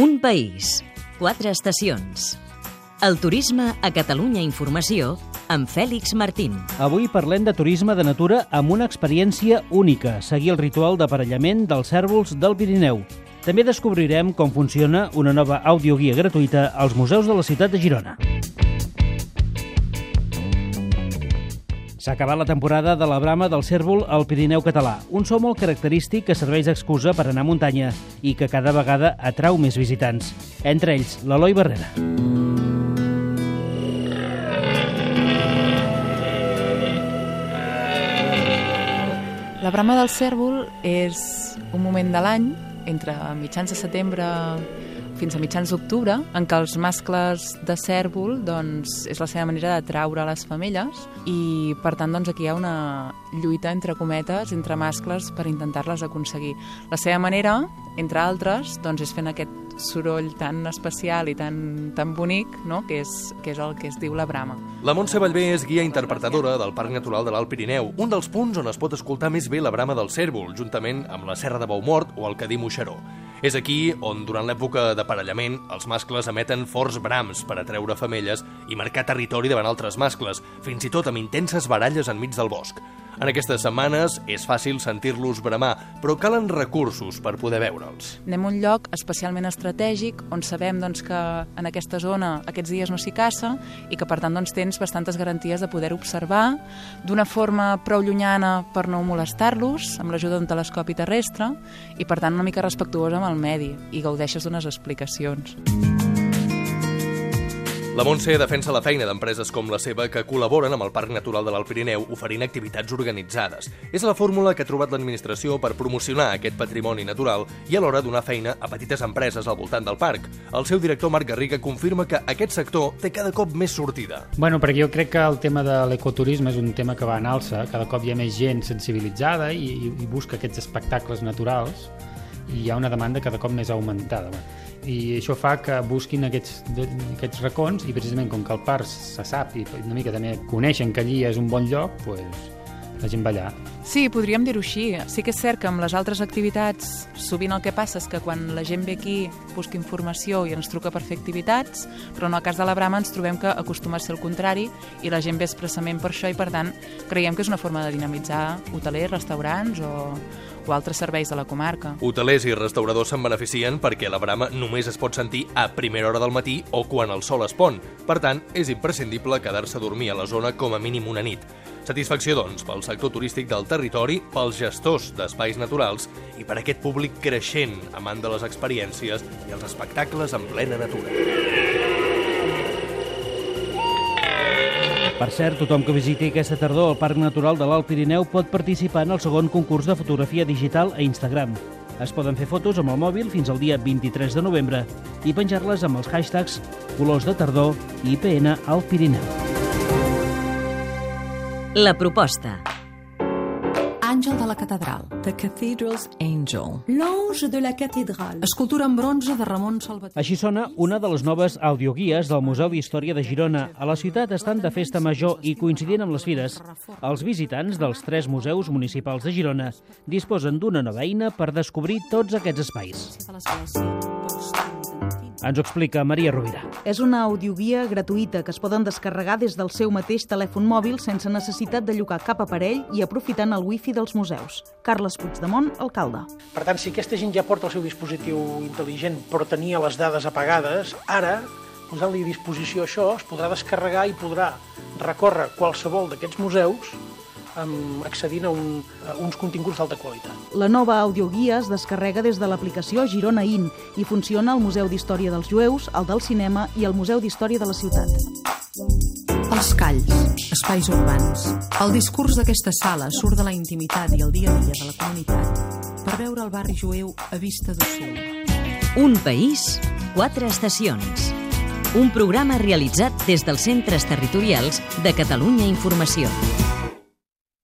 Un país, quatre estacions. El turisme a Catalunya Informació amb Fèlix Martín. Avui parlem de turisme de natura amb una experiència única, seguir el ritual d'aparellament dels cèrvols del Pirineu. També descobrirem com funciona una nova audioguia gratuïta als museus de la ciutat de Girona. S'ha acabat la temporada de la brama del cèrvol al Pirineu català, un so molt característic que serveix d'excusa per anar a muntanya i que cada vegada atrau més visitants. Entre ells, l'Eloi Barrera. La brama del cèrvol és un moment de l'any, entre mitjans de setembre fins a mitjans d'octubre, en què els mascles de cèrvol doncs, és la seva manera d'atraure les femelles i, per tant, doncs, aquí hi ha una lluita entre cometes, entre mascles, per intentar-les aconseguir. La seva manera, entre altres, doncs, és fent aquest soroll tan especial i tan, tan bonic, no? que, és, que és el que es diu la brama. La Montse Vallvé és guia interpretadora del Parc Natural de l'Alt Pirineu, un dels punts on es pot escoltar més bé la brama del cèrvol, juntament amb la Serra de Baumort o el Cadí Moixeró. És aquí on, durant l'època d'aparellament, els mascles emeten forts brams per atreure femelles i marcar territori davant altres mascles, fins i tot amb intenses baralles enmig del bosc. En aquestes setmanes és fàcil sentir-los bramar, però calen recursos per poder veure'ls. Anem a un lloc especialment estratègic on sabem doncs, que en aquesta zona aquests dies no s'hi caça i que per tant doncs, tens bastantes garanties de poder observar d'una forma prou llunyana per no molestar-los, amb l'ajuda d'un telescopi terrestre i per tant una mica respectuosa amb el medi i gaudeixes d'unes explicacions. La Montse defensa la feina d'empreses com la seva que col·laboren amb el Parc Natural de l'Alt Pirineu oferint activitats organitzades. És la fórmula que ha trobat l'administració per promocionar aquest patrimoni natural i alhora donar feina a petites empreses al voltant del parc. El seu director Marc Garriga confirma que aquest sector té cada cop més sortida. Bueno, perquè jo crec que el tema de l'ecoturisme és un tema que va en alça, cada cop hi ha més gent sensibilitzada i, i busca aquests espectacles naturals i hi ha una demanda cada cop més augmentada. I això fa que busquin aquests, aquests racons i precisament com que el parc se sap i una mica també coneixen que allí és un bon lloc, pues, la gent va allà. Sí, podríem dir-ho així. Sí que és cert que amb les altres activitats sovint el que passa és que quan la gent ve aquí busca informació i ens truca per fer activitats, però en el cas de la Brama ens trobem que acostuma a ser el contrari i la gent ve expressament per això i per tant creiem que és una forma de dinamitzar hotelers, restaurants o, o altres serveis de la comarca. Hotelers i restauradors se'n beneficien perquè la brama només es pot sentir a primera hora del matí o quan el sol es pon. Per tant, és imprescindible quedar-se a dormir a la zona com a mínim una nit. Satisfacció, doncs, pel sector turístic del territori, pels gestors d'espais naturals i per aquest públic creixent amant de les experiències i els espectacles en plena natura. Per cert, tothom que visiti aquesta tardor al Parc Natural de l'Alt Pirineu pot participar en el segon concurs de fotografia digital a Instagram. Es poden fer fotos amb el mòbil fins al dia 23 de novembre i penjar-les amb els hashtags colors de tardor i IPN al Pirineu. La proposta. Àngel de la Catedral. The Cathedral's Angel. L'Ange de la Catedral. Escultura en bronze de Ramon Salvatierra. Així sona una de les noves audioguies del Museu d'Història de Girona. A la ciutat estan de festa major i coincidint amb les fires. Els visitants dels tres museus municipals de Girona disposen d'una nova eina per descobrir tots aquests espais. Ens ho explica Maria Rovira. És una audioguia gratuïta que es poden descarregar des del seu mateix telèfon mòbil sense necessitat de llogar cap aparell i aprofitant el wifi dels museus. Carles Puigdemont, alcalde. Per tant, si aquesta gent ja porta el seu dispositiu intel·ligent però tenia les dades apagades, ara, posant-li a disposició això, es podrà descarregar i podrà recórrer qualsevol d'aquests museus accedint a, un, a uns continguts d'alta qualitat. La nova audioguia es descarrega des de l'aplicació Girona In i funciona al Museu d'Història dels Jueus, el del Cinema i el Museu d'Història de la Ciutat. Els calls, espais urbans. El discurs d'aquesta sala surt de la intimitat i el dia a dia de la comunitat per veure el barri jueu a vista d'ocell. Un país, quatre estacions. Un programa realitzat des dels centres territorials de Catalunya Informació.